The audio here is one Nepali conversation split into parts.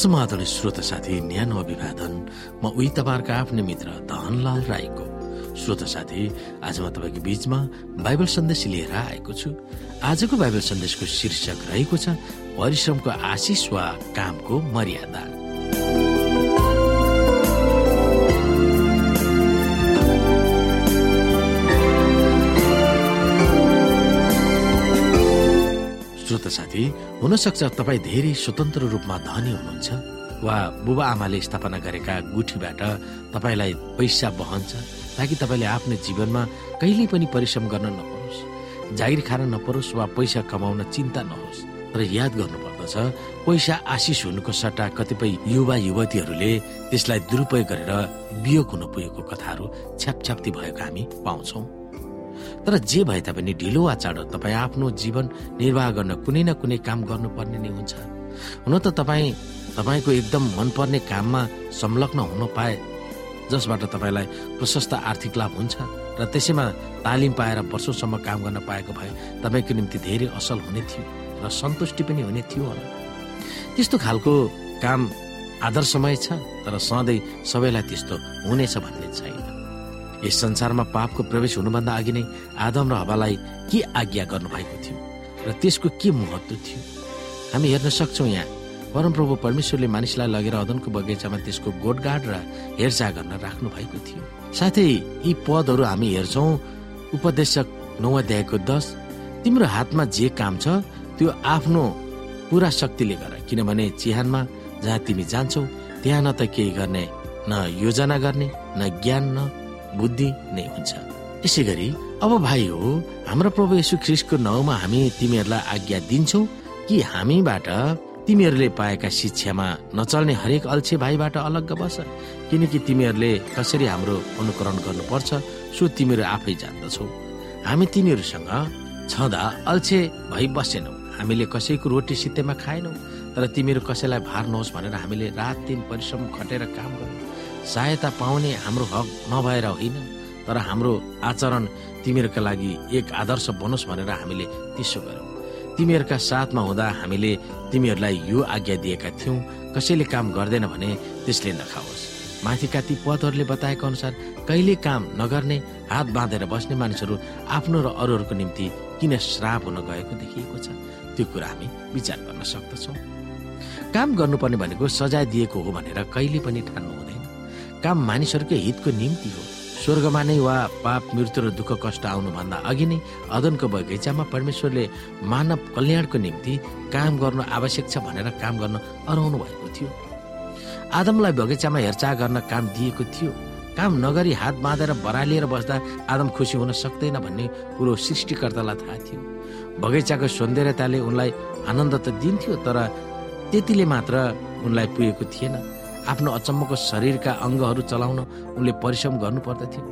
समाधान श्रोत साथी न्यानो अभिवादन। म उही तपाईँहरूको आफ्नै मित्र धनलाल राईको। श्रोत साथी आज म तपाईँको बीचमा बाइबल सन्देश लिएर आएको छु। आजको बाइबल सन्देशको शीर्षक रहेको छ परिश्रमको आशिष वा कामको मर्यादा। साथी हुनसक्छ तपाईँ धेरै स्वतन्त्र रूपमा धनी हुनुहुन्छ। वा बुबा आमाले स्थापना गरेका गुठीबाट तपाईँलाई पैसा बहन्छ ताकि तपाईँले आफ्नो जीवनमा कहिल्यै पनि परिश्रम गर्न नपरोस्। जागिर खान नपरोस् वा पैसा कमाउन चिन्ता नहोस्। तर याद गर्नुपर्दछ पैसा आशिष हुनुको सट्टा कतिपय युवा युवतीहरूले त्यसलाई दुरुपयोग गरेर वियोग हुन पुगेको कथाहरू छ्यापछ्याप्ती भएको हामी पाउँछौँ। तर जे भए तापनि ढिलो वा चाँडो तपाईँ आफ्नो जीवन निर्वाह गर्न कुनै न कुनै काम गर्नुपर्ने नै हुन्छ। हुन त तपाईँ तपाईँको एकदम मनपर्ने काममा संलग्न हुन पाए जसबाट तपाईँलाई प्रशस्त आर्थिक लाभ हुन्छ र त्यसैमा तालिम पाएर वर्षौसम्म काम गर्न पाएको भए तपाईँको निम्ति धेरै असल हुने थियो र सन्तुष्टि पनि हुने थियो होला। त्यस्तो खालको काम आदर्शमय छ तर सधैँ सबैलाई त्यस्तो हुनेछ भन्ने छैन। यस संसारमा पापको प्रवेश हुनुभन्दा अघि नै आदम र हवालाई के आज्ञा गर्नुभएको थियो र त्यसको के महत्व थियो? हामी हेर्न सक्छौँ यहाँ परमप्रभु परमेश्वरले मानिसलाई लगेर अदनको बगैँचामा त्यसको गोडगाड र हेरचाह गर्न राख्नु भएको थियो। साथै यी पदहरू हामी हेर्छौँ उपदेशक नौ अध्यायको दस तिम्रो हातमा जे काम छ त्यो आफ्नो पुरा शक्तिले गर किनभने चिहानमा जहाँ तिमी जान्छौ त्यहाँ न त केही गर्ने न योजना गर्ने न ज्ञान न बुद्धि नै हुन्छ। यसै गरी अब भाइ हो हाम्रो प्रभु यशु ख्रिस्टको नाउँमा हामी तिमीहरूलाई आज्ञा दिन्छौ कि हामीबाट तिमीहरूले पाएका शिक्षामा नचल्ने हरेक अल्छे भाइबाट अलग्ग बस किनकि तिमीहरूले कसरी हाम्रो अनुकरण गर्नुपर्छ सो तिमीहरू आफै जान्दछौ। हामी तिमीहरूसँग छँदा अल्छे भई बसेनौ। हामीले कसैको रोटी सित्तैमा खाएनौ तर तिमीहरू कसैलाई भार नहोस् भनेर हामीले रात दिन परिश्रम खटेर काम गर्यौँ। सहायता पाउने हाम्रो हक नभएर होइन तर हाम्रो आचरण तिमीहरूका लागि एक आदर्श बनोस् भनेर हामीले त्यसो गर्यौँ तिमीहरूका साथमा हुँदा हामीले तिमीहरूलाई यो आज्ञा दिएका थियौँ कसैले काम गर्दैन भने त्यसले नखाओस्। माथिका ती पदहरूले बताएको अनुसार कहिले काम नगर्ने हात बाँधेर बस्ने मानिसहरू आफ्नो र अरूहरूको निम्ति किन श्राप हुन गएको देखिएको छ त्यो कुरा हामी विचार गर्न सक्दछौँ। काम गर्नुपर्ने भनेको सजाय दिएको हो भनेर कहिले पनि ठान्नु हुँदैन काम मानिसहरूकै हितको निम्ति हो। स्वर्गमा नै वा पाप मृत्यु र दुःख कष्ट आउनुभन्दा अघि नै अदनको बगैँचामा परमेश्वरले मानव कल्याणको निम्ति काम गर्नु आवश्यक छ भनेर काम गर्न अराउनु भएको थियो। आदमलाई बगैँचामा हेरचाह गर्न काम दिएको थियो। काम नगरी हात बाँधेर बरालिएर बस्दा आदम खुसी हुन सक्दैन भन्ने कुरो सृष्टिकर्तालाई थाहा थियो। बगैँचाको सौन्दर्यताले उनलाई आनन्द त दिन्थ्यो तर त्यतिले मात्र उनलाई पुगेको थिएन। आफ्नो अचम्मको शरीरका अङ्गहरू चलाउन उनले परिश्रम गर्नु पर्दथ्यो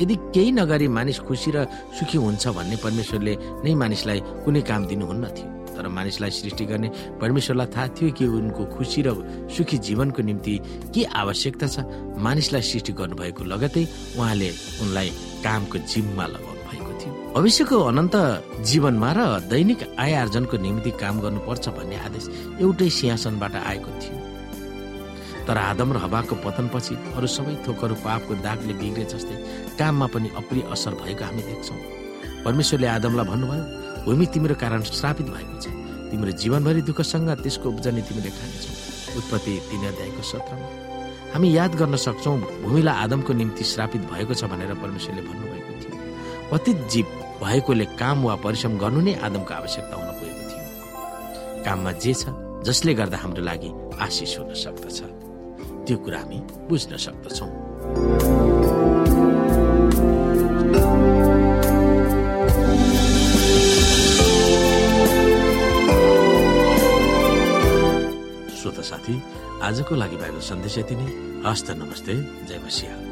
यदि केही नगरी मानिस खुसी र सुखी हुन्छ भन्ने परमेश्वरले नै मानिसलाई कुनै काम दिनुहुन्न थियो तर मानिसलाई सृष्टि गर्ने परमेश्वरलाई थाहा थियो कि उनको खुसी र सुखी जीवनको निम्ति के आवश्यकता छ मानिसलाई सृष्टि गर्नुभएको लगतै उहाँले उनलाई कामको जिम्मा लगाउनु भएको थियो। भविष्यको अनन्त जीवनमा र दैनिक आय आर्जनको निम्ति काम गर्नुपर्छ भन्ने आदेश एउटै सिंहासनबाट आएको थियो। तर आदम र हवाको पतनपछि अरू सबै थोकहरू पापको दागले बिग्रे जस्तै काममा पनि अप्रिय असर भएको हामी देख्छौँ। परमेश्वरले आदमलाई भन्नुभयो भूमि तिम्रो कारण श्रापित भएको छ। तिम्रो जीवनभरि दुःखसँग त्यसको उब्जनी तिमीले खानेछौ। उत्पत्ति तिन अध्यायको सत्रमा। हामी याद गर्न सक्छौँ भूमिलाई आदमको निम्ति श्रापित भएको छ भनेर परमेश्वरले भन्नुभएको थियो। पतित जीव भएकोले काम वा परिश्रम गर्नु नै आदमको आवश्यकता हुन पुगेको थियो। काममा जे छ जसले गर्दा हाम्रो लागि आशिष हुन सक्दछ। त्यो कुरा हामी बुझ्न सक्दछौँ। श्रोता साथी आजको लागि बाइबल सन्देश यति नै। हस्त नमस्ते जय मसिंह।